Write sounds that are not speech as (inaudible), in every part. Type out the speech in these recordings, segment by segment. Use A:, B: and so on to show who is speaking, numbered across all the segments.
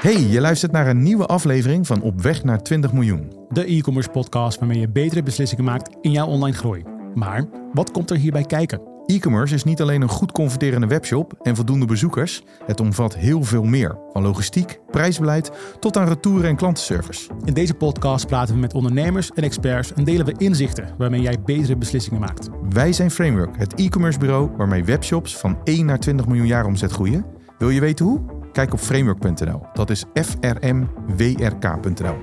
A: Hey, je luistert naar een nieuwe aflevering van Op weg naar 20 miljoen.
B: De e-commerce podcast waarmee je betere beslissingen maakt in jouw online groei. Maar wat komt er hierbij kijken?
A: E-commerce is niet alleen een goed converterende webshop en voldoende bezoekers. Het omvat heel veel meer. Van logistiek, prijsbeleid tot aan retouren en klantenservice.
B: In deze podcast praten we met ondernemers en experts en delen we inzichten waarmee jij betere beslissingen maakt.
A: Wij zijn Framework, het e-commerce bureau waarmee webshops van 1 naar 20 miljoen jaar omzet groeien. Wil je weten hoe? Kijk op framework.nl. Dat is frmwrk.nl.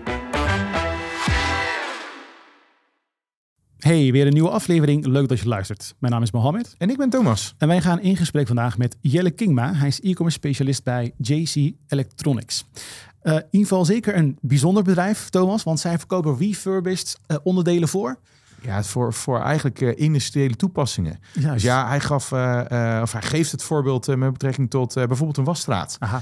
B: Hey, weer een nieuwe aflevering. Leuk dat je luistert. Mijn naam is Mohammed.
A: En ik ben Thomas.
B: En wij gaan in gesprek vandaag met Jelle Kingma. Hij is e-commerce specialist bij JC Electronics. Uh, in ieder geval zeker een bijzonder bedrijf, Thomas, want zij verkopen refurbished uh, onderdelen voor.
A: Ja, voor, voor eigenlijk uh, industriële toepassingen. Juist. Dus ja, hij, gaf, uh, uh, of hij geeft het voorbeeld met betrekking tot bijvoorbeeld een wasstraat. Aha.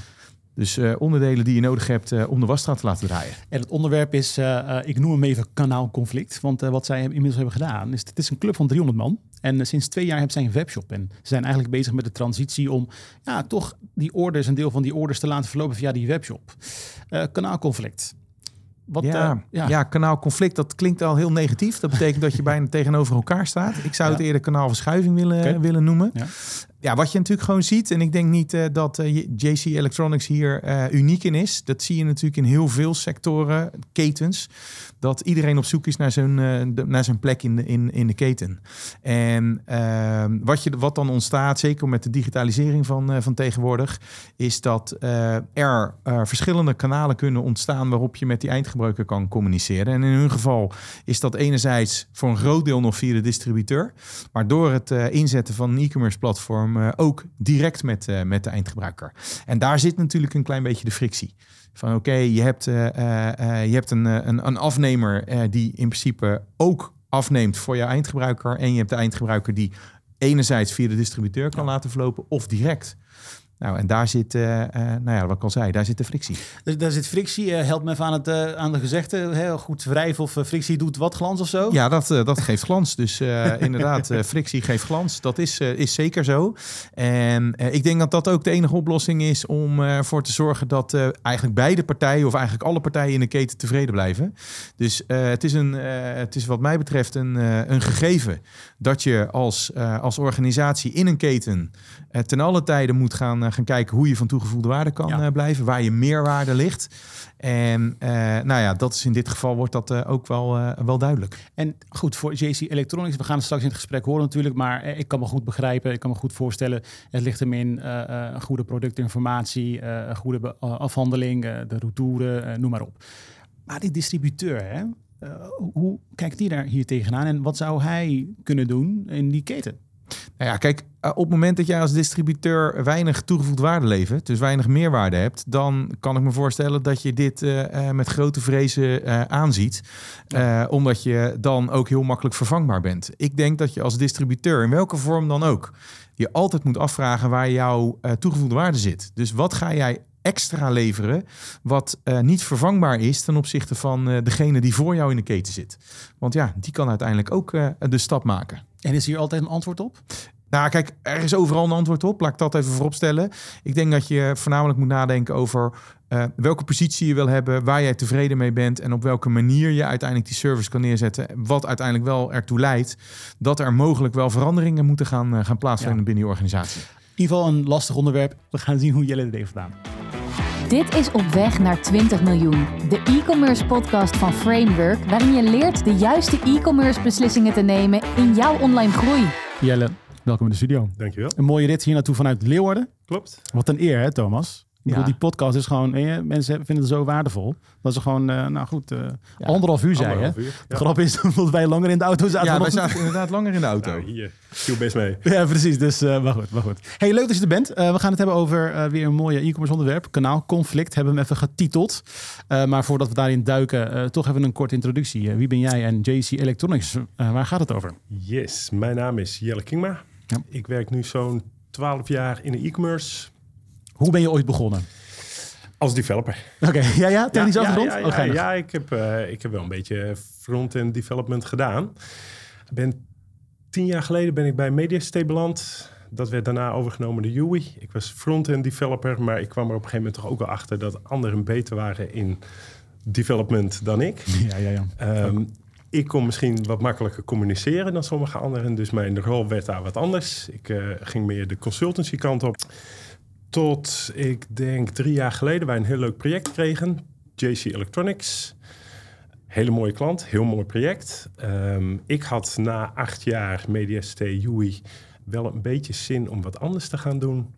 A: Dus onderdelen die je nodig hebt om de wasstraat te laten draaien.
B: En het onderwerp is, ik noem hem even kanaalconflict. Want wat zij inmiddels hebben gedaan, is het is een club van 300 man. En sinds twee jaar hebben zij een webshop. En ze zijn eigenlijk bezig met de transitie om ja, toch die orders, een deel van die orders te laten verlopen via die webshop. kanaalconflict.
A: Wat, ja, uh, ja. dat klinkt al heel negatief. Dat betekent dat je bijna tegenover elkaar staat. Ik zou het eerder kanaalverschuiving willen, okay. willen noemen. Ja wat je natuurlijk gewoon ziet, en ik denk niet uh, dat uh, JC Electronics hier uh, uniek in is. Dat zie je natuurlijk in heel veel sectoren, ketens. Dat iedereen op zoek is naar zijn, naar zijn plek in de, in, in de keten. En ehm, wat, je, wat dan ontstaat, zeker met de digitalisering van, van tegenwoordig, is dat er verschillende kanalen kunnen ontstaan waarop je met die eindgebruiker kan communiceren. En in hun geval is dat enerzijds voor een groot deel nog via de distributeur. Maar door het inzetten van een e-commerce platform uh, ook direct met, uh, met de eindgebruiker. En daar zit natuurlijk een klein beetje de frictie. Van oké, okay, je hebt, uh, je hebt een, een, een afnemer die in principe ook afneemt voor je eindgebruiker. En je hebt de eindgebruiker die enerzijds via de distributeur kan ja. laten verlopen of direct. Nou, en daar zit, uh, uh, nou ja, wat ik al zei, daar zit de frictie.
B: Dus daar zit frictie. Uh, helpt me even aan, het, aan de gezegde. Heel goed wrijven of frictie doet wat glans of zo?
A: Ja, dat, dat geeft glans. Dus (laughs) inderdaad, frictie geeft glans. Dat is, is zeker zo. En ik denk dat dat ook de enige oplossing is om ervoor te zorgen dat eigenlijk beide partijen, of eigenlijk alle partijen in de keten tevreden blijven. Dus het, is een, het is wat mij betreft een, een gegeven dat je als, als organisatie in een keten ten alle tijden moet gaan gaan kijken hoe je van toegevoegde waarde kan ja. blijven, waar je meerwaarde ligt. En uh, nou ja, dat is in dit geval wordt dat ook wel, wel duidelijk.
B: En goed, voor JC Electronics, we gaan het straks in het gesprek horen natuurlijk, maar ik kan me goed begrijpen, ik kan me goed voorstellen, het ligt hem in goede productinformatie, goede afhandeling, de retouren, noem maar op. Maar die distributeur, hè, hoe kijkt die daar hier tegenaan en wat zou hij kunnen doen in die keten?
A: Nou ja, kijk, eh, op het moment dat jij als distributeur weinig toegevoegde waarde levert, dus weinig meerwaarde hebt, dan kan ik me voorstellen dat je dit uh, met grote vrezen uh, aanziet. Ja. omdat je dan ook heel makkelijk vervangbaar bent. Ik denk dat je als distributeur, in welke vorm dan ook, je altijd moet afvragen waar jouw toegevoegde waarde zit. Dus wat ga jij extra leveren wat uh, niet vervangbaar is ten opzichte van uh, degene die voor jou in de keten zit. Want ja, die kan uiteindelijk ook uh, de stap maken.
B: En is hier altijd een antwoord op?
A: Nou, kijk, er is overal een antwoord op. Laat ik dat even vooropstellen. Ik denk dat je voornamelijk moet nadenken over uh, welke positie je wil hebben, waar jij tevreden mee bent en op welke manier je uiteindelijk die service kan neerzetten. Wat uiteindelijk wel ertoe leidt dat er mogelijk wel veranderingen moeten gaan, uh, gaan plaatsvinden ja. binnen je organisatie.
B: In ieder geval een lastig onderwerp. We gaan zien hoe Jelle het heeft gedaan.
C: Dit is Op weg naar 20 miljoen, de e-commerce podcast van Framework, waarin je leert de juiste e-commerce beslissingen te nemen in jouw online groei.
B: Jelle, welkom in de studio.
D: Dankjewel.
B: Een mooie rit hier naartoe vanuit Leeuwarden.
D: Klopt.
B: Wat een eer, hè, Thomas? Ik bedoel, die podcast is gewoon, eh, mensen vinden het zo waardevol. Dat ze gewoon, uh, nou goed, uh, ja, anderhalf uur ja. De grap is (laughs) dat wij langer in de auto zaten.
A: Ja, wij zaten inderdaad langer in de auto.
D: Nou, hier, viel best mee.
B: ja, precies. Dus, uh, maar goed, maar goed. Hey, leuk dat je er bent. we gaan het hebben over weer een mooie e-commerce onderwerp. Kanaalconflict hebben we hem even getiteld. maar voordat we daarin duiken, toch even een korte introductie. wie ben jij en JC Electronics? waar gaat het over?
D: Yes, mijn naam is Jelle Kingma. Ja. Ik werk nu zo'n 12 jaar in de e-commerce
B: hoe ben je ooit begonnen?
D: Als developer.
B: Oké, okay. (laughs) ja, ja, technisch
D: ja,
B: achtergrond?
D: Ja, ja, ja, ja, ik, heb, uh, ik heb wel een beetje front-end development gedaan. Ben, tien jaar geleden ben ik bij Mediastay beland. Dat werd daarna overgenomen door Yui. Ik was front-end developer, maar ik kwam er op een gegeven moment toch ook wel achter dat anderen beter waren in development dan ik. (laughs)
B: Ja, ja, ja.
D: Ehm, ik kon misschien wat makkelijker communiceren dan sommige anderen. Dus mijn rol werd daar wat anders. Ik uh, ging meer de consultancy kant op. Tot ik denk drie jaar geleden wij een heel leuk project kregen. JC Electronics. Hele mooie klant, heel mooi project. Um, ik had na acht jaar MediaST UI wel een beetje zin om wat anders te gaan doen.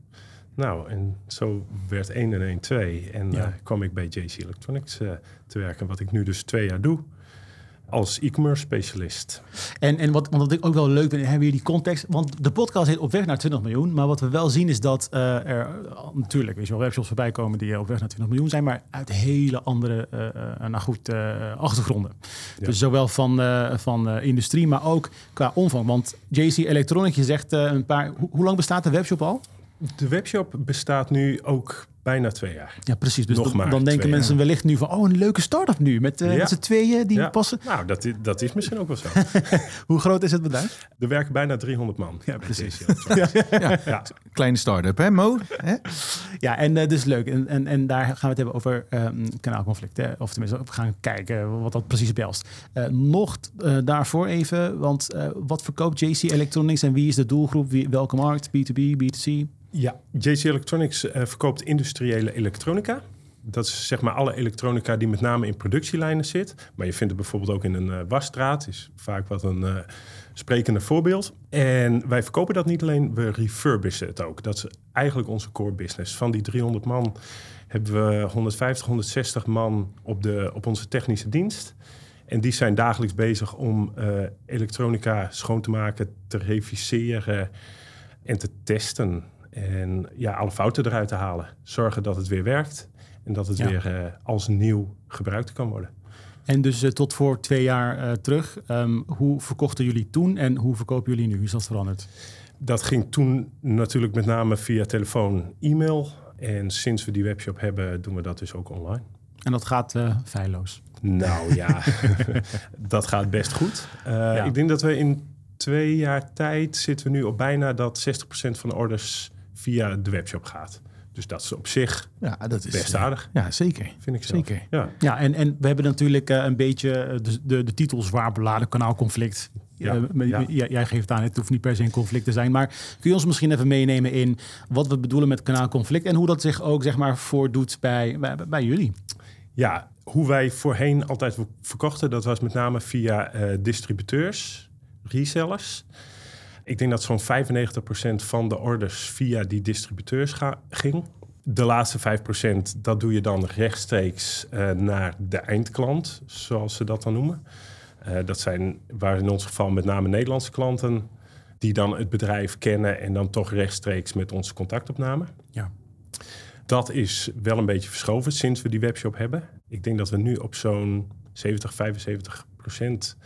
D: Nou, en zo werd 1 en 1 2. En ja. uh, kwam ik bij JC Electronics uh, te werken, wat ik nu dus twee jaar doe als e-commerce specialist.
B: En, en wat, wat ik ook wel leuk vind, hebben we die context. Want de podcast heet Op weg naar 20 miljoen. Maar wat we wel zien is dat uh, er natuurlijk, weet je wel, webshops voorbij komen die op weg naar 20 miljoen zijn, maar uit hele andere, uh, nou goed, uh, achtergronden. Ja. Dus zowel van, van industrie, maar ook qua omvang. Want JC Electronic, je zegt een paar. Ho hoe lang bestaat de webshop al?
D: De webshop bestaat nu ook bijna twee jaar.
B: Ja, precies. Dus Nog dan, dan denken mensen jaar. wellicht nu van... oh, een leuke start-up nu met, uh, ja. met z'n tweeën die
D: ja.
B: passen.
D: Nou, dat is, dat is misschien ook wel zo. (laughs)
B: Hoe groot is het bedrijf?
D: Er werken bijna 300 man.
B: Ja, precies. (laughs)
A: ja. ja. Kleine start-up, hè Mo? Hè?
B: Ja, en uh, dus leuk. En, en, en daar gaan we het hebben over um, kanaalconflicten. Of tenminste, we gaan kijken wat dat precies behelst. Uh, nog daarvoor even, want wat verkoopt JC Electronics... en wie is de doelgroep? Wie, welke markt? B2B, B2C?
D: Ja, JC Electronics uh, verkoopt industriële elektronica. Dat is zeg maar alle elektronica die met name in productielijnen zit. Maar je vindt het bijvoorbeeld ook in een uh, wasstraat. Is vaak wat een uh, sprekende voorbeeld. En wij verkopen dat niet alleen, we refurbishen het ook. Dat is eigenlijk onze core business. Van die 300 man hebben we 150, 160 man op, de, op onze technische dienst. En die zijn dagelijks bezig om elektronica schoon te maken, te reviseren en te testen. En ja, alle fouten eruit te halen. Zorgen dat het weer werkt en dat het ja. weer uh, als nieuw gebruikt kan worden.
B: En dus uh, tot voor twee jaar uh, terug, um, hoe verkochten jullie toen en hoe verkopen jullie nu? Is dat veranderd?
D: Dat ging toen natuurlijk met name via telefoon, e-mail. En sinds we die webshop hebben, doen we dat dus ook online.
B: En dat gaat feilloos?
D: Nou ja, (laughs) (laughs) dat gaat best goed. Ja. Ik denk dat we in twee jaar tijd zitten we nu op bijna dat 60% van de orders via de webshop gaat. Dus dat is op zich ja, dat is, best aardig.
A: Ja, zeker.
D: Vind ik zelf.
A: Zeker.
B: Ja, ja en, en we hebben natuurlijk uh, een beetje de, de, de titel zwaar beladen, kanaalconflict. Ja, uh, ja. Jij geeft aan, het hoeft niet per se een conflict te zijn. Maar kun je ons misschien even meenemen in wat we bedoelen met kanaalconflict... en hoe dat zich ook zeg maar, voordoet bij, bij, bij jullie?
D: Ja, hoe wij voorheen altijd verkochten... dat was met name via uh, distributeurs, resellers... Ik denk dat zo'n 95% van de orders via die distributeurs ging. De laatste 5% dat doe je dan rechtstreeks uh, naar de eindklant, zoals ze dat dan noemen. Uh, dat zijn, waar in ons geval met name Nederlandse klanten, die dan het bedrijf kennen en dan toch rechtstreeks met ons contact opnamen.
B: Ja.
D: Dat is wel een beetje verschoven sinds we die webshop hebben. Ik denk dat we nu op zo'n 70, 75 procent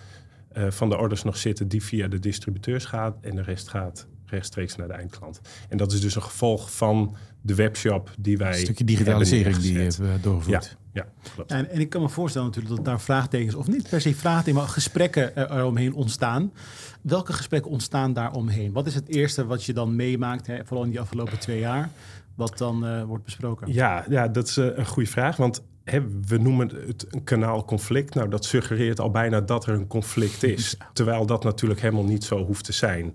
D: uh, van de orders nog zitten die via de distributeurs gaat en de rest gaat rechtstreeks naar de eindklant. En dat is dus een gevolg van de webshop die wij. Een
A: stukje digitalisering die je hebt doorgevoerd.
D: Ja, ja klopt.
B: En, en, ik kan me voorstellen natuurlijk dat daar vraagtekens, of niet per se vraagtekens, maar gesprekken eromheen ontstaan. Welke gesprekken ontstaan daar omheen? Wat is het eerste wat je dan meemaakt, hè, vooral in die afgelopen twee jaar, wat dan uh, wordt besproken?
D: Ja, ja, dat is uh, een goede vraag. Want we noemen het een kanaalconflict. Nou, dat suggereert al bijna dat er een conflict is. Terwijl dat natuurlijk helemaal niet zo hoeft te zijn.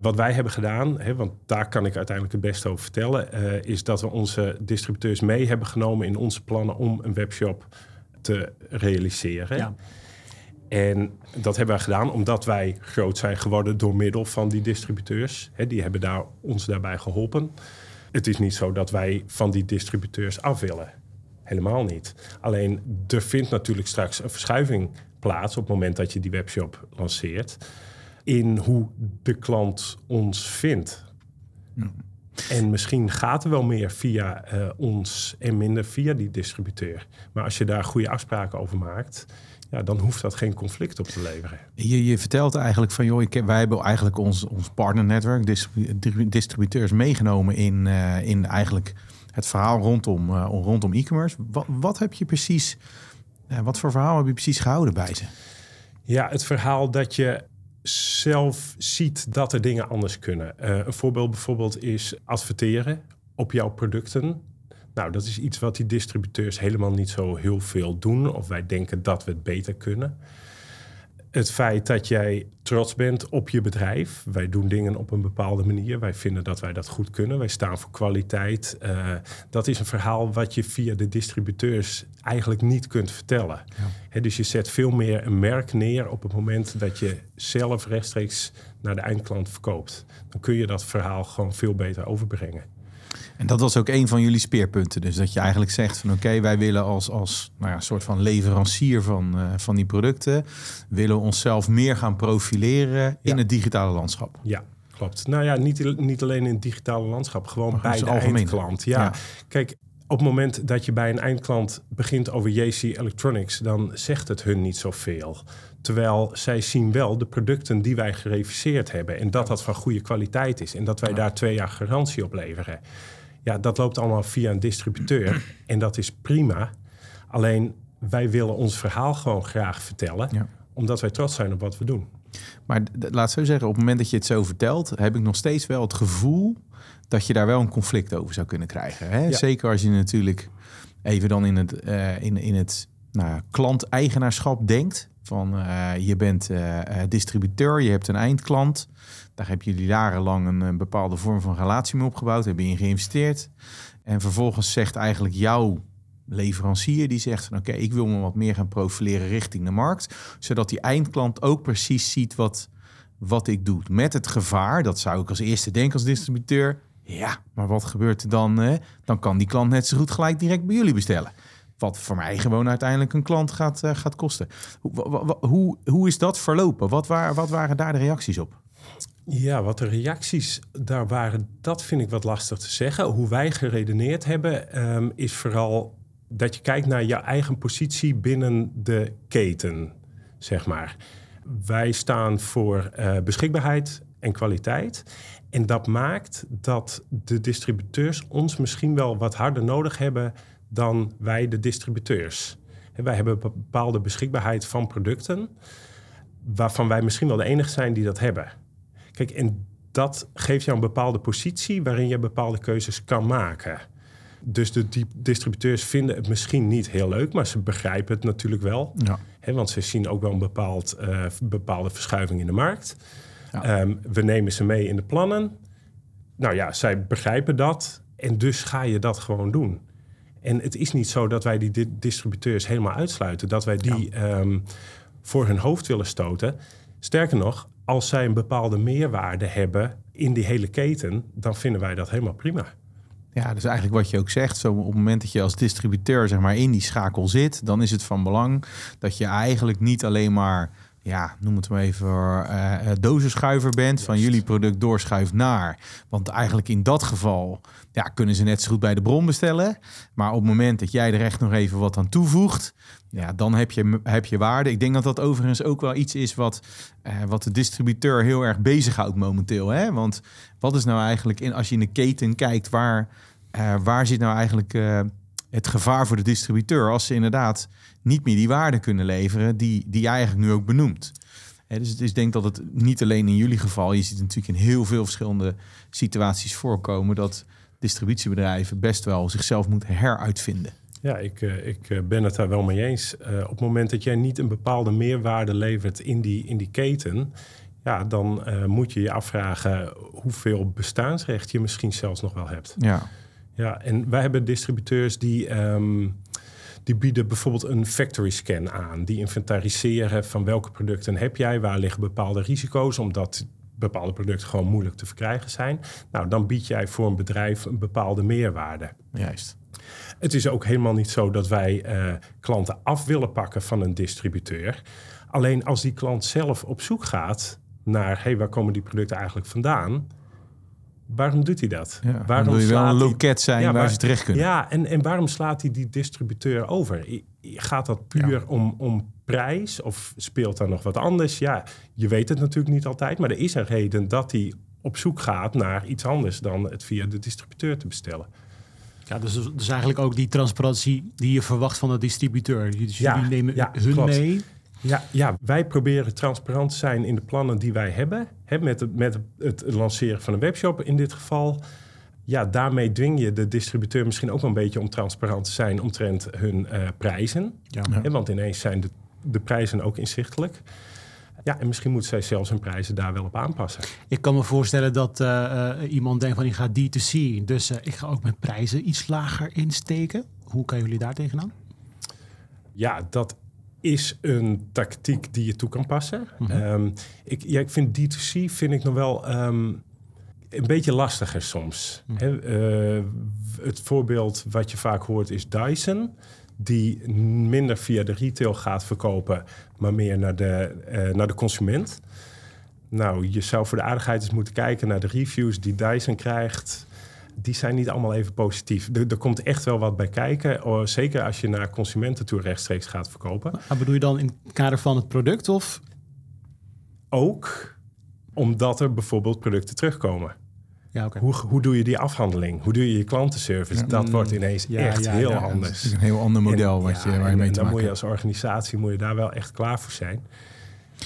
D: Wat wij hebben gedaan, hè, want daar kan ik uiteindelijk het beste over vertellen, uh, is dat we onze distributeurs mee hebben genomen in onze plannen om een webshop te realiseren.
B: Ja.
D: En dat hebben wij gedaan omdat wij groot zijn geworden door middel van die distributeurs. Hè, die hebben daar, ons daarbij geholpen. Het is niet zo dat wij van die distributeurs af willen. Helemaal niet. Alleen er vindt natuurlijk straks een verschuiving plaats op het moment dat je die webshop lanceert. In hoe de klant ons vindt. Ja. En misschien gaat er wel meer via uh, ons en minder via die distributeur. Maar als je daar goede afspraken over maakt, ja, dan hoeft dat geen conflict op te leveren.
A: Je, je vertelt eigenlijk van, joh, ik, wij hebben eigenlijk ons, ons partnernetwerk, distributeurs meegenomen in, uh, in eigenlijk het verhaal rondom, uh, rondom e-commerce. Wat, wat, heb je precies, uh, wat voor verhaal heb je precies gehouden bij ze?
D: Ja, het verhaal dat je zelf ziet dat er dingen anders kunnen. Uh, een voorbeeld bijvoorbeeld is adverteren op jouw producten. Nou, dat is iets wat die distributeurs helemaal niet zo heel veel doen. Of wij denken dat we het beter kunnen het feit dat jij trots bent op je bedrijf. Wij doen dingen op een bepaalde manier. Wij vinden dat wij dat goed kunnen. Wij staan voor kwaliteit. Uh, dat is een verhaal wat je via de distributeurs eigenlijk niet kunt vertellen. Ja. dus je zet veel meer een merk neer op het moment dat je zelf rechtstreeks naar de eindklant verkoopt. Dan kun je dat verhaal gewoon veel beter overbrengen.
A: En dat was ook een van jullie speerpunten. Dus dat je eigenlijk zegt van oké, wij willen als, als nou ja, soort van leverancier van, uh, van die producten, willen we onszelf meer gaan profileren in het digitale landschap.
D: Ja, klopt. Nou ja, niet, niet alleen in het digitale landschap, gewoon bij de eindklant. Ja. ja. Kijk, op het moment dat je bij een eindklant begint over JC Electronics, dan zegt het hun niet zoveel. Terwijl zij zien wel de producten die wij gereviseerd hebben en dat dat van goede kwaliteit is en dat wij daar twee jaar garantie op leveren. Ja, dat loopt allemaal via een distributeur. (clears throat) En dat is prima. Alleen wij willen ons verhaal gewoon graag vertellen. Omdat wij trots zijn op wat we doen.
A: Maar laat zo zeggen, op het moment dat je het zo vertelt, heb ik nog steeds wel het gevoel dat je daar wel een conflict over zou kunnen krijgen. Hè? Zeker als je natuurlijk even dan in het, uh, in, in het nou, klant-eigenaarschap denkt. Van uh, je bent uh, distributeur, je hebt een eindklant. Daar heb je jarenlang een, bepaalde vorm van relatie mee opgebouwd, heb je in geïnvesteerd. En vervolgens zegt eigenlijk jouw leverancier, die zegt van oké, ik wil me wat meer gaan profileren richting de markt. Zodat die eindklant ook precies ziet wat, wat ik doe. Met het gevaar, dat zou ik als eerste denken als distributeur. Ja, maar wat gebeurt er dan? Dan kan die klant net zo goed gelijk direct bij jullie bestellen. Wat voor mij gewoon uiteindelijk een klant gaat, uh, gaat kosten. Hoe, hoe, hoe is dat verlopen? Wat, waar, wat waren daar de reacties op?
D: Ja, wat de reacties daar waren, dat vind ik wat lastig te zeggen. Hoe wij geredeneerd hebben, um, is vooral dat je kijkt naar je eigen positie binnen de keten, zeg maar. Wij staan voor uh, beschikbaarheid en kwaliteit. En dat maakt dat de distributeurs ons misschien wel wat harder nodig hebben dan wij de distributeurs. wij hebben een bepaalde beschikbaarheid van producten, waarvan wij misschien wel de enige zijn die dat hebben. Kijk, en dat geeft jou een bepaalde positie waarin je bepaalde keuzes kan maken. Dus de distributeurs vinden het misschien niet heel leuk, maar ze begrijpen het natuurlijk wel. Ja. want ze zien ook wel een bepaald, uh, bepaalde verschuiving in de markt. Ja. Ehm, we nemen ze mee in de plannen. Nou ja, zij begrijpen dat en dus ga je dat gewoon doen. En het is niet zo dat wij die distributeurs helemaal uitsluiten, dat wij die ehm, voor hun hoofd willen stoten. Sterker nog, als zij een bepaalde meerwaarde hebben in die hele keten, dan vinden wij dat helemaal prima.
A: Ja, dus eigenlijk wat je ook zegt, zo op het moment dat je als distributeur zeg maar in die schakel zit, dan is het van belang dat je eigenlijk niet alleen maar ja, noem het maar even, uh, dozenschuiver bent van jullie product doorschuift naar. Want eigenlijk in dat geval ja, kunnen ze net zo goed bij de bron bestellen. Maar op het moment dat jij er echt nog even wat aan toevoegt, ja, dan heb je, heb je waarde. Ik denk dat dat overigens ook wel iets is wat, uh, wat de distributeur heel erg bezighoudt momenteel. Hè? Want wat is nou eigenlijk, in, als je in de keten kijkt, waar, waar zit nou eigenlijk het gevaar voor de distributeur als ze inderdaad niet meer die waarde kunnen leveren die, die jij eigenlijk nu ook benoemt. dus het is denk dat het niet alleen in jullie geval, je ziet natuurlijk in heel veel verschillende situaties voorkomen dat distributiebedrijven best wel zichzelf moeten heruitvinden.
D: Ja, ik, eh, ik eh, ben het daar wel mee eens. Uh, op het moment dat jij niet een bepaalde meerwaarde levert in die, in die keten, ja, dan moet je je afvragen hoeveel bestaansrecht je misschien zelfs nog wel hebt.
A: Ja.
D: Ja, en wij hebben distributeurs die, ehm, die bieden bijvoorbeeld een factory scan aan. Die inventariseren van welke producten heb jij, waar liggen bepaalde risico's, omdat bepaalde producten gewoon moeilijk te verkrijgen zijn. Nou, dan bied jij voor een bedrijf een bepaalde meerwaarde.
A: Juist.
D: Het is ook helemaal niet zo dat wij uh, klanten af willen pakken van een distributeur. Alleen als die klant zelf op zoek gaat naar, hey, waar komen die producten eigenlijk vandaan? Waarom doet hij dat?
A: Ja, waarom wil je wel een loket zijn waar, ze terecht kunnen?
D: Ja, en, en waarom slaat hij die distributeur over? Gaat dat puur om, om prijs of speelt daar nog wat anders? Ja, je weet het natuurlijk niet altijd, maar er is een reden dat hij op zoek gaat naar iets anders dan het via de distributeur te bestellen.
B: Ja, dus, dus eigenlijk ook die transparantie die je verwacht van de distributeur. Dus jullie nemen hun mee
D: Ja, ja, wij proberen transparant te zijn in de plannen die wij hebben. Hè, met, het, met het lanceren van een webshop in dit geval. Ja, daarmee dwing je de distributeur misschien ook wel een beetje om transparant te zijn omtrent hun uh, prijzen. Ja. Hè, want ineens zijn de, de prijzen ook inzichtelijk. Ja, en misschien moeten zij zelfs hun prijzen daar wel op aanpassen.
B: Ik kan me voorstellen dat uh, iemand denkt van ik ga D2C, dus uh, ik ga ook mijn prijzen iets lager insteken. Hoe kijken jullie daar tegenaan?
D: Ja, dat is een tactiek die je toe kan passen. Mm -hmm. um, ik, ja, ik vind D2C vind ik nog wel um, een beetje lastiger soms. Mm -hmm. He, uh, het voorbeeld wat je vaak hoort is Dyson die minder via de retail gaat verkopen, maar meer naar de, uh, naar de consument. Nou, je zou voor de aardigheid eens moeten kijken naar de reviews die Dyson krijgt. Die zijn niet allemaal even positief. Er, er komt echt wel wat bij kijken. Oh, zeker als je naar consumenten toe rechtstreeks gaat verkopen.
B: Maar bedoel je dan in het kader van het product of?
D: Ook omdat er bijvoorbeeld producten terugkomen. Ja, okay. hoe, hoe doe je die afhandeling? Hoe doe je je klantenservice? Ja, dat mm, wordt ineens ja, echt heel anders.
A: Het is een heel ander model en, wat je, waar je mee te
D: dan
A: moet
D: je als organisatie moet je daar wel echt klaar voor zijn.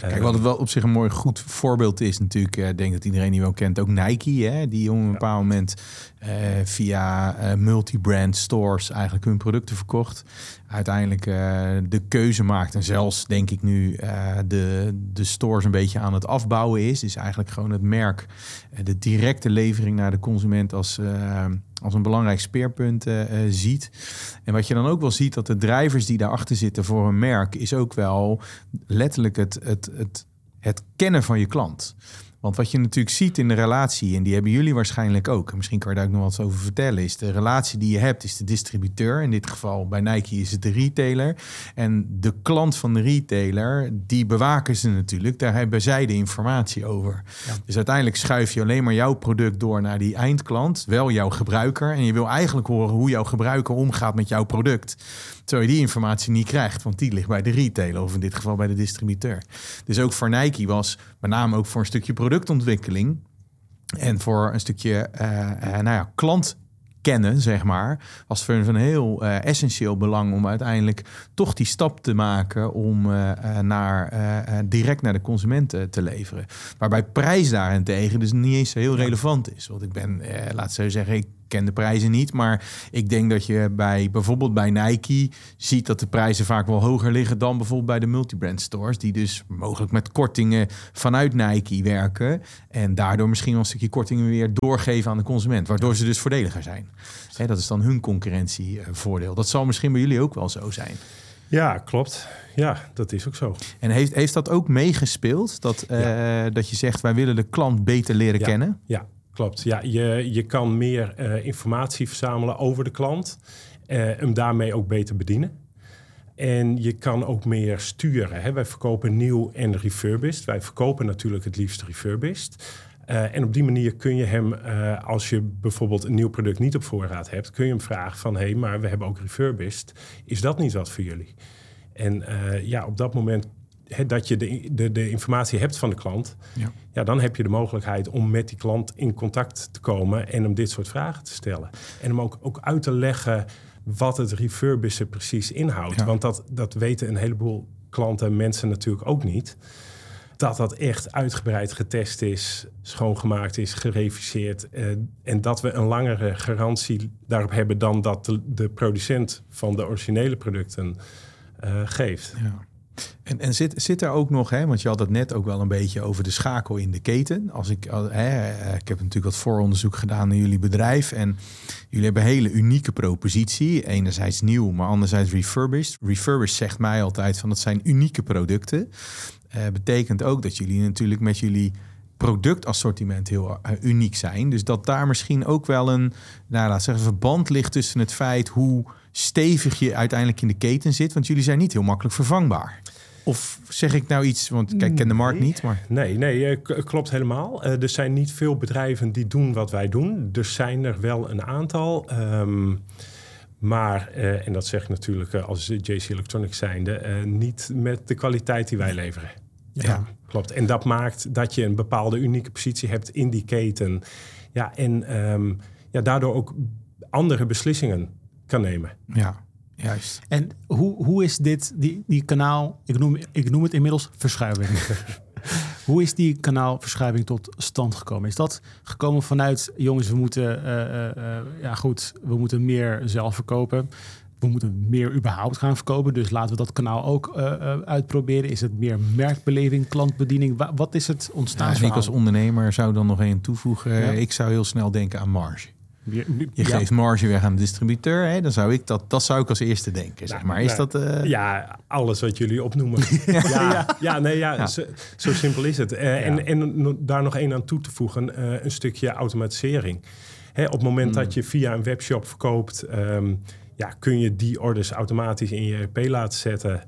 A: Kijk, wat het wel op zich een mooi goed voorbeeld is natuurlijk, ik denk dat iedereen die wel kent, ook Nike, hè, die op een bepaald moment uh, via uh, multi-brand stores eigenlijk hun producten verkocht. Uiteindelijk uh, de keuze maakt en zelfs denk ik nu de, de stores een beetje aan het afbouwen is. Dus eigenlijk gewoon het merk, de directe levering naar de consument als, als een belangrijk speerpunt ziet. En wat je dan ook wel ziet, dat de drijvers die daarachter zitten voor een merk, is ook wel letterlijk het, het, het, het kennen van je klant. Want wat je natuurlijk ziet in de relatie, en die hebben jullie waarschijnlijk ook, en misschien kan je daar ook nog wat over vertellen, is de relatie die je hebt, is de distributeur. In dit geval bij Nike is het de retailer. En de klant van de retailer, die bewaken ze natuurlijk. Daar hebben zij de informatie over. Ja. Dus uiteindelijk schuif je alleen maar jouw product door naar die eindklant, wel jouw gebruiker. En je wil eigenlijk horen hoe jouw gebruiker omgaat met jouw product. Terwijl je die informatie niet krijgt, want die ligt bij de retailer of in dit geval bij de distributeur. Dus ook voor Nike was met name ook voor een stukje productontwikkeling en voor een stukje uh, uh, nou ja, klant kennen, zeg maar, was voor hun een heel uh, essentieel belang om uiteindelijk toch die stap te maken om uh, naar, uh, direct naar de consumenten te leveren. Waarbij prijs daarentegen dus niet eens heel relevant is. Want ik ben, laat ze zeggen, ik ken de prijzen niet, maar ik denk dat je bij bijvoorbeeld bij Nike ziet dat de prijzen vaak wel hoger liggen dan bijvoorbeeld bij de multibrand stores, die dus mogelijk met kortingen vanuit Nike werken en daardoor misschien wel een stukje kortingen weer doorgeven aan de consument, waardoor ze dus voordeliger zijn. Hè, dat is dan hun concurrentievoordeel. Dat zal misschien bij jullie ook wel zo zijn.
D: Ja, klopt. Ja, dat is ook zo.
A: En heeft, heeft dat ook meegespeeld? Dat, ja. uh, dat je zegt, wij willen de klant beter leren
D: ja.
A: kennen?
D: Ja, Klopt, ja. Je, je kan meer uh, informatie verzamelen over de klant. Uh, hem daarmee ook beter bedienen. En je kan ook meer sturen. Hè. Wij verkopen nieuw en refurbished. Wij verkopen natuurlijk het liefst refurbished. Uh, en op die manier kun je hem, als je bijvoorbeeld een nieuw product niet op voorraad hebt, kun je hem vragen van hé, hey, maar we hebben ook refurbished. Is dat niet wat voor jullie? En ja, op dat moment he, dat je de, de, de, informatie hebt van de klant, ja. ja. dan heb je de mogelijkheid om met die klant in contact te komen en hem dit soort vragen te stellen. En hem ook, ook uit te leggen wat het refurbishen precies inhoudt. Ja. Want dat, dat weten een heleboel klanten en mensen natuurlijk ook niet. Dat dat echt uitgebreid getest is, schoongemaakt is, gereviseerd. Eh, en dat we een langere garantie daarop hebben dan dat de, de producent van de originele producten uh, geeft.
A: Ja. En, en zit, zit er ook nog, hè, want je had het net ook wel een beetje over de schakel in de keten. Als ik, hè, ik heb natuurlijk wat vooronderzoek gedaan naar jullie bedrijf. En jullie hebben een hele unieke propositie. Enerzijds nieuw, maar anderzijds refurbished. Refurbished zegt mij altijd van dat zijn unieke producten. Uh, betekent ook dat jullie natuurlijk met jullie productassortiment heel uh, uniek zijn. Dus dat daar misschien ook wel een, nou, laat zeggen, verband ligt tussen het feit hoe stevig je uiteindelijk in de keten zit. Want jullie zijn niet heel makkelijk vervangbaar. Of zeg ik nou iets, want kijk, ik ken de markt niet. Maar...
D: Nee, nee, klopt helemaal. Uh, er zijn niet veel bedrijven die doen wat wij doen. Er zijn er wel een aantal. Um, maar, uh, en dat zeg ik natuurlijk uh, als JC Electronics zijnde, niet met de kwaliteit die wij leveren. Ja. ja. klopt. En dat maakt dat je een bepaalde unieke positie hebt in die keten. Ja, en um, ja, daardoor ook andere beslissingen kan nemen.
A: Ja. Juist.
B: En hoe, hoe is dit, die, die kanaal, ik noem, ik noem het inmiddels verschuiving. (laughs) (laughs) hoe is die kanaalverschuiving tot stand gekomen? Is dat gekomen vanuit, jongens, we moeten, uh, ja goed, we moeten meer zelf verkopen we moeten meer überhaupt gaan verkopen. Dus laten we dat kanaal ook uh, uitproberen. Is het meer merkbeleving, klantbediening? Wat is het ontstaan?
A: Ja, ik als ondernemer zou dan nog één toevoegen. Ik zou heel snel denken aan marge. Je, geeft marge weg aan de distributeur. Hè? Dan zou ik dat, dat zou ik als eerste denken. Zeg maar. Is dat, uh...
D: Ja, alles wat jullie opnoemen. (laughs) ja, ja, nee, ja, zo, zo, simpel is het. Uh, en, en daar nog één aan toe te voegen: uh, een stukje automatisering. Hè, op het moment hmm. dat je via een webshop verkoopt, um, ja, kun je die orders automatisch in je ERP laten zetten.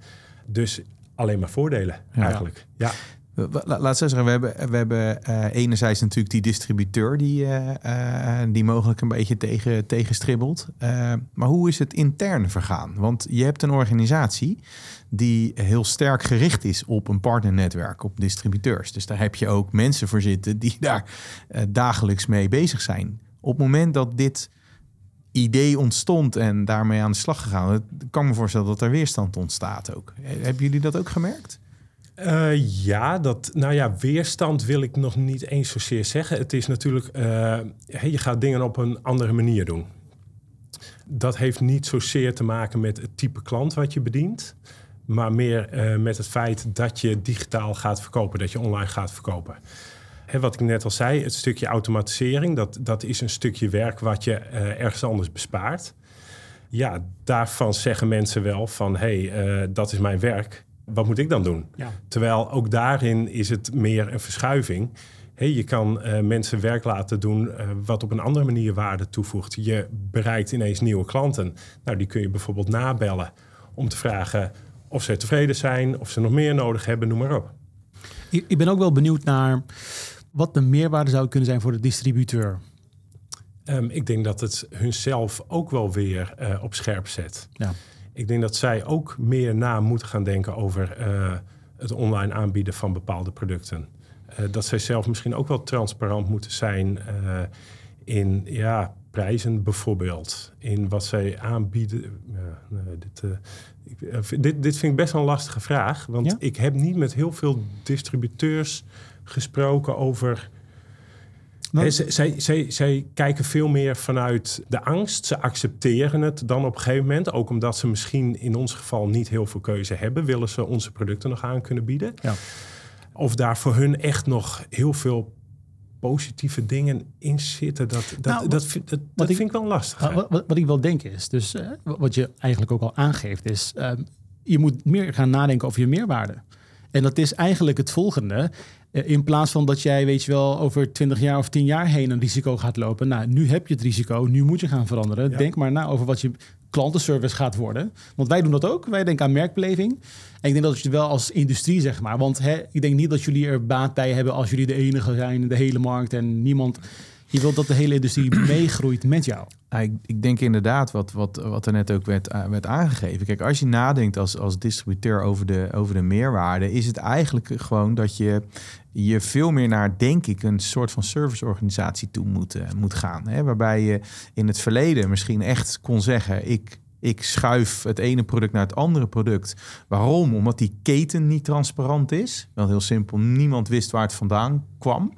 D: Dus alleen maar voordelen eigenlijk. Ja.
A: Laat zeggen, we hebben, we hebben uh, enerzijds natuurlijk die distributeur die, uh, die mogelijk een beetje tegen, tegenstribbelt. maar hoe is het intern vergaan? Want je hebt een organisatie die heel sterk gericht is op een partnernetwerk, op distributeurs. Dus daar heb je ook mensen voor zitten die daar dagelijks mee bezig zijn. Op het moment dat dit idee ontstond en daarmee aan de slag gegaan. Ik me voorstellen dat er weerstand ontstaat ook. Hebben jullie dat ook gemerkt?
D: Uh, ja, dat, nou ja, weerstand wil ik nog niet eens zozeer zeggen. Het is natuurlijk, uh, je gaat dingen op een andere manier doen. Dat heeft niet zozeer te maken met het type klant wat je bedient, maar meer uh, met het feit dat je digitaal gaat verkopen, dat je online gaat verkopen wat ik net al zei, het stukje automatisering, dat, dat is een stukje werk wat je ergens anders bespaart. Ja, daarvan zeggen mensen wel van, hé, hey, dat is mijn werk. Wat moet ik dan doen? Ja. Terwijl ook daarin is het meer een verschuiving. Hey, je kan uh, mensen werk laten doen wat op een andere manier waarde toevoegt. Je bereikt ineens nieuwe klanten. Nou, die kun je bijvoorbeeld nabellen om te vragen of ze tevreden zijn, of ze nog meer nodig hebben, noem maar op.
B: Ik ben ook wel benieuwd naar wat de meerwaarde zou kunnen zijn voor de distributeur?
D: Um, ik denk dat het hunzelf ook wel weer uh, op scherp zet. Ja. Ik denk dat zij ook meer na moeten gaan denken over uh, het online aanbieden van bepaalde producten. Uh, dat zij zelf misschien ook wel transparant moeten zijn in ja, prijzen bijvoorbeeld. In wat zij aanbieden. dit, ik, dit, dit vind ik best wel een lastige vraag. Want ja? ik heb niet met heel veel distributeurs gesproken over. Nou, zij, zij, zij, kijken veel meer vanuit de angst. Ze accepteren het dan op een gegeven moment. Ook omdat ze misschien in ons geval niet heel veel keuze hebben, willen ze onze producten nog aan kunnen bieden. Ja. Of daar voor hun echt nog heel veel positieve dingen in zitten. Dat, dat, nou, dat, dat, dat vind ik wel lastig.
B: Wat, wat, ik wel denk is, dus uh, wat je eigenlijk ook al aangeeft, is uh, je moet meer gaan nadenken over je meerwaarde. En dat is eigenlijk het volgende. Eh, in plaats van dat jij, weet je wel, over 20 jaar of 10 jaar heen een risico gaat lopen. Nou, nu heb je het risico, nu moet je gaan veranderen. Denk maar na over wat je klantenservice gaat worden. Want wij doen dat ook. Wij denken aan merkbeleving. En ik denk dat je wel als industrie, zeg maar. Want hè, ik denk niet dat jullie er baat bij hebben als jullie de enige zijn in de hele markt en niemand je wilt dat de hele industrie (clears throat) meegroeit met jou.
A: ik, ik, denk inderdaad wat, wat, wat er net ook werd, eh, werd aangegeven. Kijk, als je nadenkt als, als distributeur over de, over de meerwaarde, is het eigenlijk gewoon dat je je veel meer naar, denk ik, een soort van serviceorganisatie toe moet, uh, moet gaan. Hè? Waarbij je in het verleden misschien echt kon zeggen: ik, ik schuif het ene product naar het andere product. Waarom? Omdat die keten niet transparant is. Wel heel simpel, niemand wist waar het vandaan kwam.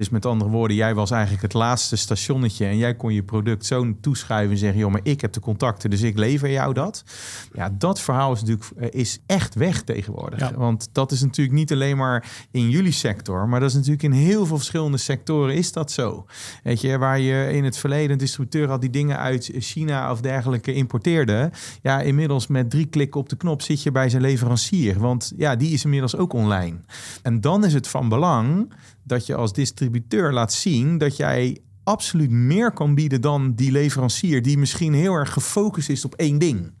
A: Dus met andere woorden, jij was eigenlijk het laatste stationnetje en jij kon je product zo toeschuiven en zeggen, joh, maar ik heb de contacten, dus ik lever jou dat. Ja, dat verhaal is natuurlijk eh, is echt weg tegenwoordig. Want dat is natuurlijk niet alleen maar in jullie sector, maar dat is natuurlijk in heel veel verschillende sectoren is dat zo. Weet je, waar je in het verleden een distributeur had die dingen uit China of dergelijke importeerde. Ja, inmiddels met drie klikken op de knop zit je bij zijn leverancier, want ja, die is inmiddels ook online. En dan is het van belang dat je als distributeur laat zien dat jij absoluut meer kan bieden dan die leverancier die misschien heel erg gefocust is op één ding.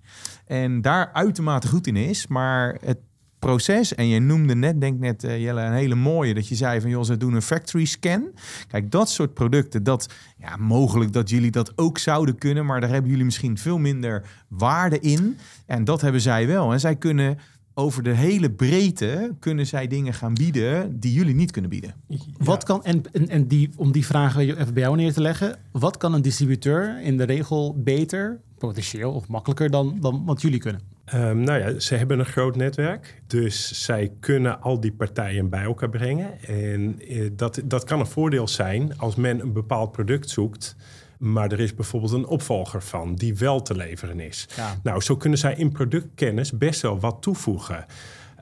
A: En daar uitermate goed in is, maar het proces. En je noemde net, denk net uh, Jelle, een hele mooie. Dat je zei van, joh, ze doen een factory scan. Kijk, dat soort producten, dat ja, mogelijk dat jullie dat ook zouden kunnen. Maar daar hebben jullie misschien veel minder waarde in. En dat hebben zij wel. En zij kunnen over de hele breedte kunnen zij dingen gaan bieden die jullie niet kunnen bieden.
B: Wat kan, en, en, en die, om die vragen even bij jou neer te leggen, wat kan een distributeur in de regel beter potentieel of makkelijker dan, dan wat jullie kunnen?
D: Um, nou ja, ze hebben een groot netwerk. Dus zij kunnen al die partijen bij elkaar brengen. En eh, dat, dat kan een voordeel zijn als men een bepaald product zoekt. Maar er is bijvoorbeeld een opvolger van die wel te leveren is. Nou, zo kunnen zij in productkennis best wel wat toevoegen.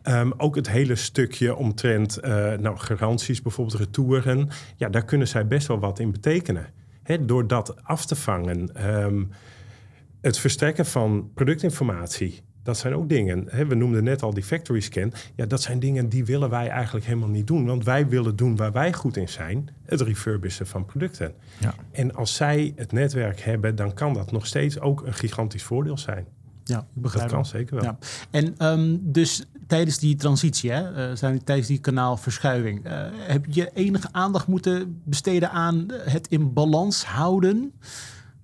D: Um, ook het hele stukje omtrent uh, nou, garanties, bijvoorbeeld retouren. Ja, daar kunnen zij best wel wat in betekenen. He, door dat af te vangen. Um, het verstrekken van productinformatie. Dat zijn ook dingen. Hè, we noemden net al die factory scan. Ja, dat zijn dingen die willen wij eigenlijk helemaal niet doen. Want wij willen doen waar wij goed in zijn: het refurbissen van producten. Ja. En als zij het netwerk hebben, dan kan dat nog steeds ook een gigantisch voordeel zijn.
B: Ja, begrijp
D: dat kan zeker wel. Ja.
B: En um, dus tijdens die transitie, hè, uh, zijn, tijdens die kanaalverschuiving, uh, heb je enige aandacht moeten besteden aan het in balans houden?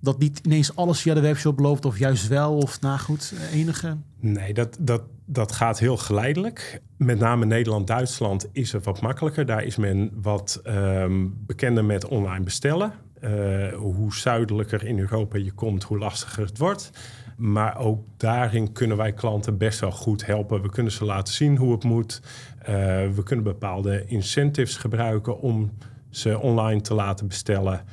B: dat niet ineens alles via de webshop loopt of juist wel of na goed eh, enige?
D: Nee, dat, dat, dat gaat heel geleidelijk. Met name Nederland-Duitsland is het wat makkelijker. Daar is men wat um, bekender met online bestellen. Uh, hoe zuidelijker in Europa je komt, hoe lastiger het wordt. Maar ook daarin kunnen wij klanten best wel goed helpen. We kunnen ze laten zien hoe het moet. Uh, we kunnen bepaalde incentives gebruiken om ze online te laten bestellen.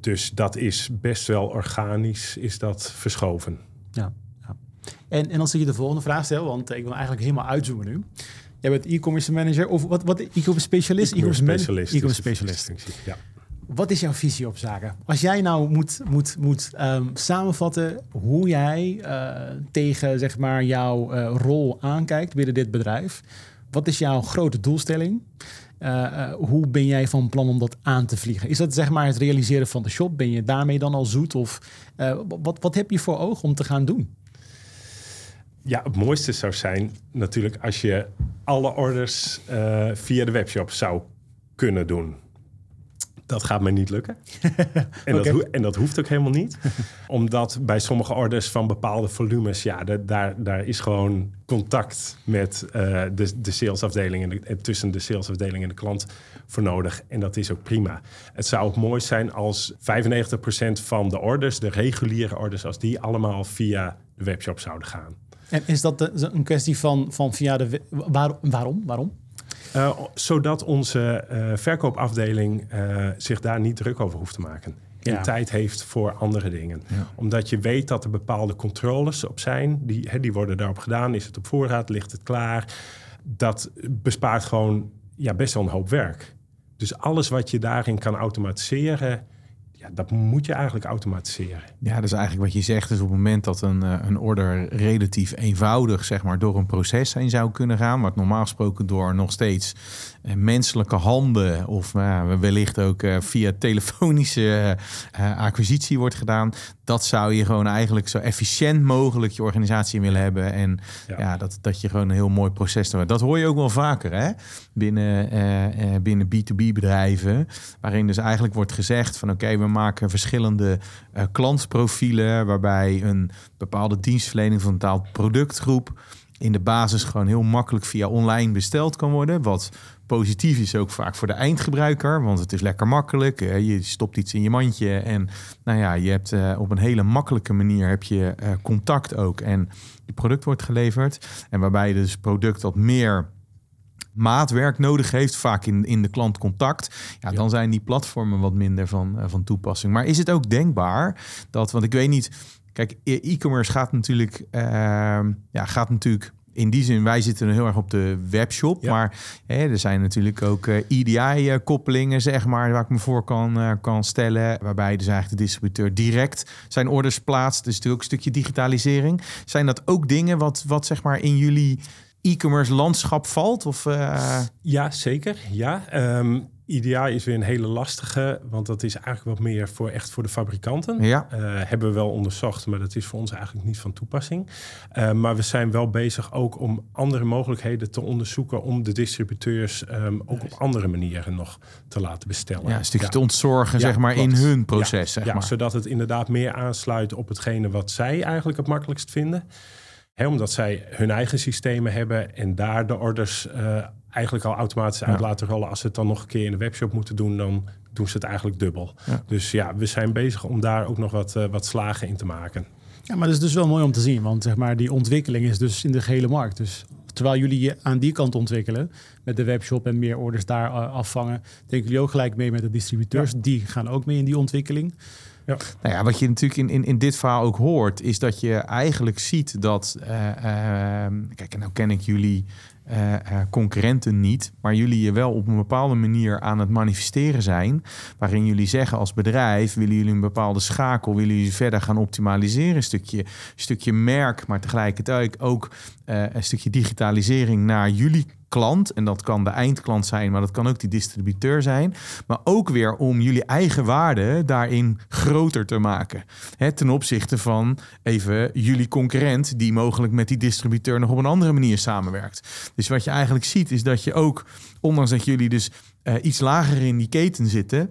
D: Dus dat is best wel organisch, is dat verschoven.
B: Ja. En, en als ik je de volgende vraag stel, want ik wil eigenlijk helemaal uitzoomen nu. Jij bent e-commerce manager of wat, wat e-commerce specialist?
D: E-commerce specialist.
B: E-commerce specialist. Ja. Wat is jouw visie op zaken? Als jij nou moet, moet, moet um, samenvatten hoe jij uh, tegen zeg maar, jouw uh, rol aankijkt binnen dit bedrijf. Wat is jouw grote doelstelling? Eh, eh, hoe ben jij van plan om dat aan te vliegen? Is dat zeg maar het realiseren van de shop? Ben je daarmee dan al zoet? Of wat, wat heb je voor oog om te gaan doen?
D: Ja, het mooiste zou zijn natuurlijk als je alle orders via de webshop zou kunnen doen. Dat gaat mij niet lukken. (laughs) en, dat en, dat hoeft ook helemaal niet. (laughs) Omdat bij sommige orders van bepaalde volumes, ja, daar, daar is gewoon contact met uh, de, de salesafdeling en, de, tussen de salesafdeling en de klant voor nodig. En dat is ook prima. Het zou ook mooi zijn als 95% van de orders, de reguliere orders, als die allemaal via de webshop zouden gaan.
B: En is dat een kwestie van, van via de. waarom? Waarom?
D: Uh, zodat onze uh, verkoopafdeling uh, zich daar niet druk over hoeft te maken. En tijd heeft voor andere dingen. Ja. Omdat je weet dat er bepaalde controles op zijn. Die, he, die worden daarop gedaan. Is het op voorraad? Ligt het klaar? Dat bespaart gewoon ja, best wel een hoop werk. Dus alles wat je daarin kan automatiseren dat moet je eigenlijk automatiseren.
A: Ja, dat is eigenlijk wat je zegt. Dus op het moment dat een, eh, een order relatief eenvoudig zeg maar, door een proces heen zou kunnen gaan, wat normaal gesproken door nog steeds eh, menselijke handen of uh, wellicht ook uh, via telefonische acquisitie wordt gedaan, dat zou je gewoon eigenlijk zo efficiënt mogelijk je organisatie willen hebben. En ja, dat, dat je gewoon een heel mooi proces hebt. Dat hoor je ook wel vaker hè? binnen, binnen B2B bedrijven, waarin dus eigenlijk wordt gezegd van oké, we maken verschillende uh, klantprofielen, waarbij een bepaalde dienstverlening van een bepaald productgroep in de basis gewoon heel makkelijk via online besteld kan worden. Wat positief is ook vaak voor de eindgebruiker, want het is lekker makkelijk. Je stopt iets in je mandje en nou ja, je hebt uh, op een hele makkelijke manier heb je uh, contact ook en je product wordt geleverd. En waarbij dus product wat meer maatwerk nodig heeft, vaak in, in de klantcontact, ja, dan zijn die platformen wat minder van, uh, van toepassing. Maar is het ook denkbaar dat, want ik weet niet, kijk, e- e-commerce gaat natuurlijk, uh, ja, gaat natuurlijk in die zin, wij zitten heel erg op de webshop. Maar hè, er zijn natuurlijk ook uh, eh, EDI-koppelingen, zeg maar, waar ik me voor kan, uh, kan stellen. Waarbij dus eigenlijk de distributeur direct zijn orders plaatst. Dus natuurlijk ook een stukje digitalisering. Zijn dat ook dingen wat, wat zeg maar in jullie e-commerce landschap valt? Of, uh...
D: Ja, zeker. Ja. Um, IDA is weer een hele lastige, want dat is eigenlijk wat meer voor echt voor de fabrikanten. Ja. Uh, hebben we wel onderzocht, maar dat is voor ons eigenlijk niet van toepassing. Uh, maar we zijn wel bezig ook om andere mogelijkheden te onderzoeken om de distributeurs um, ook op andere manieren nog te laten bestellen.
A: Ja, een stukje ja. te ontzorgen, zeg maar, in hun proces. Zeg maar.
D: zodat het inderdaad meer aansluit op hetgene wat zij eigenlijk het makkelijkst vinden omdat zij hun eigen systemen hebben en daar de orders uh, eigenlijk al automatisch uit laten rollen. Als ze het dan nog een keer in de webshop moeten doen, dan doen ze het eigenlijk dubbel. Dus ja, we zijn bezig om daar ook nog wat, wat slagen in te maken.
B: Ja, maar dat is dus wel mooi om te zien, want zeg maar, die ontwikkeling is dus in de gehele markt. Dus terwijl jullie je aan die kant ontwikkelen, met de webshop en meer orders daar afvangen, denken jullie ook gelijk mee met de distributeurs. Die gaan ook mee in die ontwikkeling.
A: Nou ja, wat je natuurlijk in, in, in dit verhaal ook hoort, is dat je eigenlijk ziet dat. Uh, uh, kijk, en nou ken ik jullie uh, concurrenten niet, maar jullie je wel op een bepaalde manier aan het manifesteren zijn, waarin jullie zeggen als bedrijf willen jullie een bepaalde schakel, willen jullie verder gaan optimaliseren, een stukje, stukje merk, maar tegelijkertijd ook een stukje digitalisering naar jullie klant. En dat kan de eindklant zijn, maar dat kan ook die distributeur zijn. Maar ook weer om jullie eigen waarde daarin groter te maken. Hè, ten opzichte van even jullie concurrent, die mogelijk met die distributeur nog op een andere manier samenwerkt. Dus wat je eigenlijk ziet, is dat je ook, ondanks dat jullie dus uh, iets lager in die keten zitten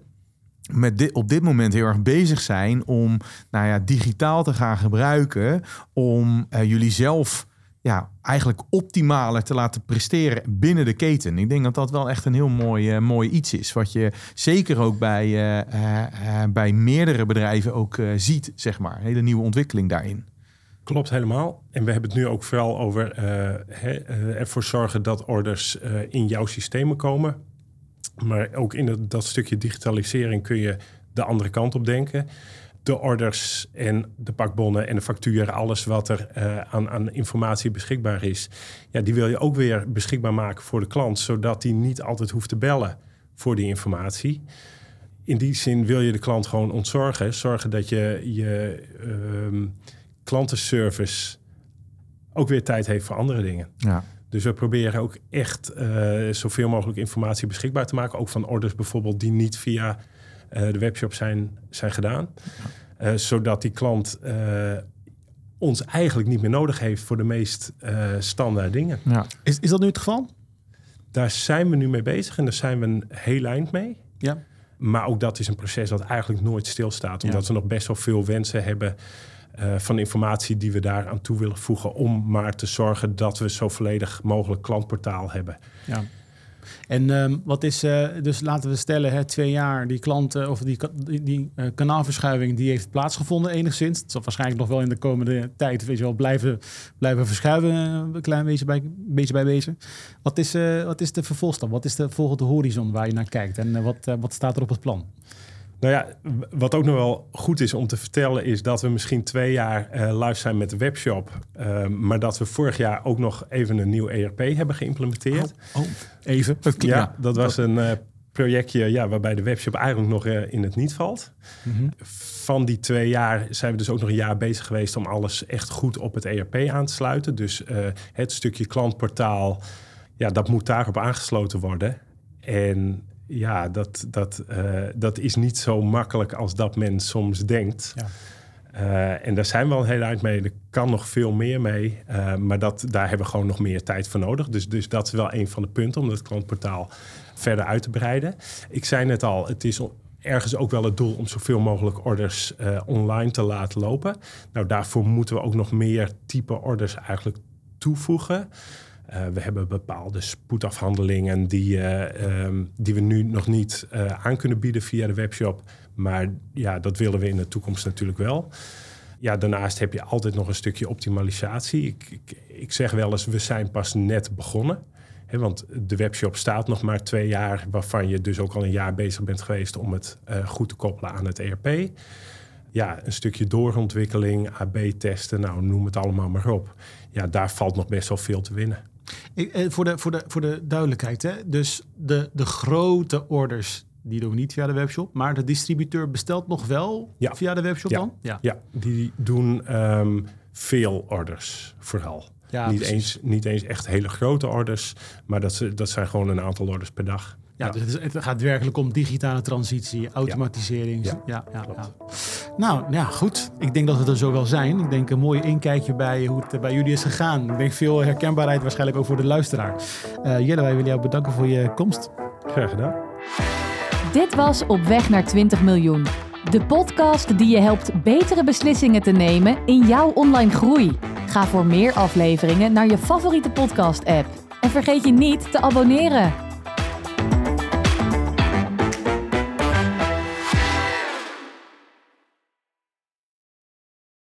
A: met dit, op dit moment heel erg bezig zijn om nou ja, digitaal te gaan gebruiken om uh, jullie zelf ja, eigenlijk optimaler te laten presteren binnen de keten. Ik denk dat dat wel echt een heel mooi, uh, mooi iets is. Wat je zeker ook bij, uh, uh, bij meerdere bedrijven ook ziet, zeg maar. Hele nieuwe ontwikkeling daarin.
D: Klopt helemaal. En we hebben het nu ook vooral over ervoor zorgen dat orders in jouw systemen komen. Maar ook in dat stukje digitalisering kun je de andere kant op denken de orders en de pakbonnen en de facturen, alles wat er uh, aan, aan, informatie beschikbaar is, ja, die wil je ook weer beschikbaar maken voor de klant, zodat die niet altijd hoeft te bellen voor die informatie. In die zin wil je de klant gewoon ontzorgen. Zorgen dat je je um, klantenservice ook weer tijd heeft voor andere dingen. Ja. Dus we proberen ook echt uh, zoveel mogelijk informatie beschikbaar te maken. Ook van orders bijvoorbeeld die niet via de webshop zijn, zijn gedaan. Uh, zodat die klant uh, ons eigenlijk niet meer nodig heeft voor de meest standaard dingen.
B: Ja. Is, is dat nu het geval?
D: Daar zijn we nu mee bezig en daar zijn we een heel eind mee.
B: Ja.
D: Maar ook dat is een proces dat eigenlijk nooit stilstaat. Omdat ja. we nog best wel veel wensen hebben uh, van informatie die we daar aan toe willen voegen. Om maar te zorgen dat we zo volledig mogelijk klantportaal hebben.
B: Ja. En um, wat is, uh, dus laten we stellen, hè, twee jaar die klanten of die, die, die uh, kanaalverschuiving die heeft plaatsgevonden enigszins. Het zal waarschijnlijk nog wel in de komende tijd weet je wel, blijven, blijven verschuiven, een klein beetje bij beetje. Bij. Wat, is, wat is de vervolgstap? Wat is de volgende horizon waar je naar kijkt? En wat, wat staat er op het plan?
D: Nou ja, wat ook nog wel goed is om te vertellen, is dat we misschien twee jaar uh, live zijn met de webshop. Uh, maar dat we vorig jaar ook nog even een nieuw ERP hebben geïmplementeerd.
B: Oh, oh even.
D: Ja, dat was een uh, projectje ja, waarbij de webshop eigenlijk nog in het niet valt. Mm -hmm. Van die twee jaar zijn we dus ook nog een jaar bezig geweest om alles echt goed op het ERP aan te sluiten. Dus het stukje klantportaal, ja, dat moet daarop aangesloten worden. En ja, dat, dat, uh, dat is niet zo makkelijk als dat men soms denkt. Ja. Uh, en daar zijn we al heel eind mee. Er kan nog veel meer mee. Uh, maar dat, daar hebben we gewoon nog meer tijd voor nodig. Dus, dus dat is wel een van de punten om het klantportaal verder uit te breiden. Ik zei net al, het is ergens ook wel het doel om zoveel mogelijk orders online te laten lopen. Nou, daarvoor moeten we ook nog meer type orders eigenlijk toevoegen. Uh, we hebben bepaalde spoedafhandelingen die, uh, um, die we nu nog niet uh, aan kunnen bieden via de webshop. Maar ja, dat willen we in de toekomst natuurlijk wel. Ja, daarnaast heb je altijd nog een stukje optimalisatie. Ik, ik, zeg wel eens, we zijn pas net begonnen. Want de webshop staat nog maar twee jaar, waarvan je dus ook al een jaar bezig bent geweest om het goed te koppelen aan het ERP. Ja, een stukje doorontwikkeling, AB-testen, nou noem het allemaal maar op. Ja, daar valt nog best wel veel te winnen.
B: Ik, eh, voor, de, voor, de, voor de duidelijkheid, hè? dus de, de grote orders die doen niet via de webshop, maar de distributeur bestelt nog wel ja. via de webshop
D: ja.
B: dan?
D: Ja. ja, die doen um, veel orders vooral. Ja, niet, eens, niet eens echt hele grote orders, maar dat, dat zijn gewoon een aantal orders per dag.
B: Ja, dus het, het, gaat werkelijk om digitale transitie, automatisering. Ja, ja, ja, ja, Nou, ja, goed. Ik denk dat we er zo wel zijn. Ik denk een mooi inkijkje bij hoe het bij jullie is gegaan. Ik denk veel herkenbaarheid waarschijnlijk ook voor de luisteraar. Uh, Jelle, wij willen jou bedanken voor je komst.
D: Graag gedaan.
C: Dit was Op weg naar 20 miljoen. De podcast die je helpt betere beslissingen te nemen in jouw online groei. Ga voor meer afleveringen naar je favoriete podcast-app. En vergeet je niet te abonneren.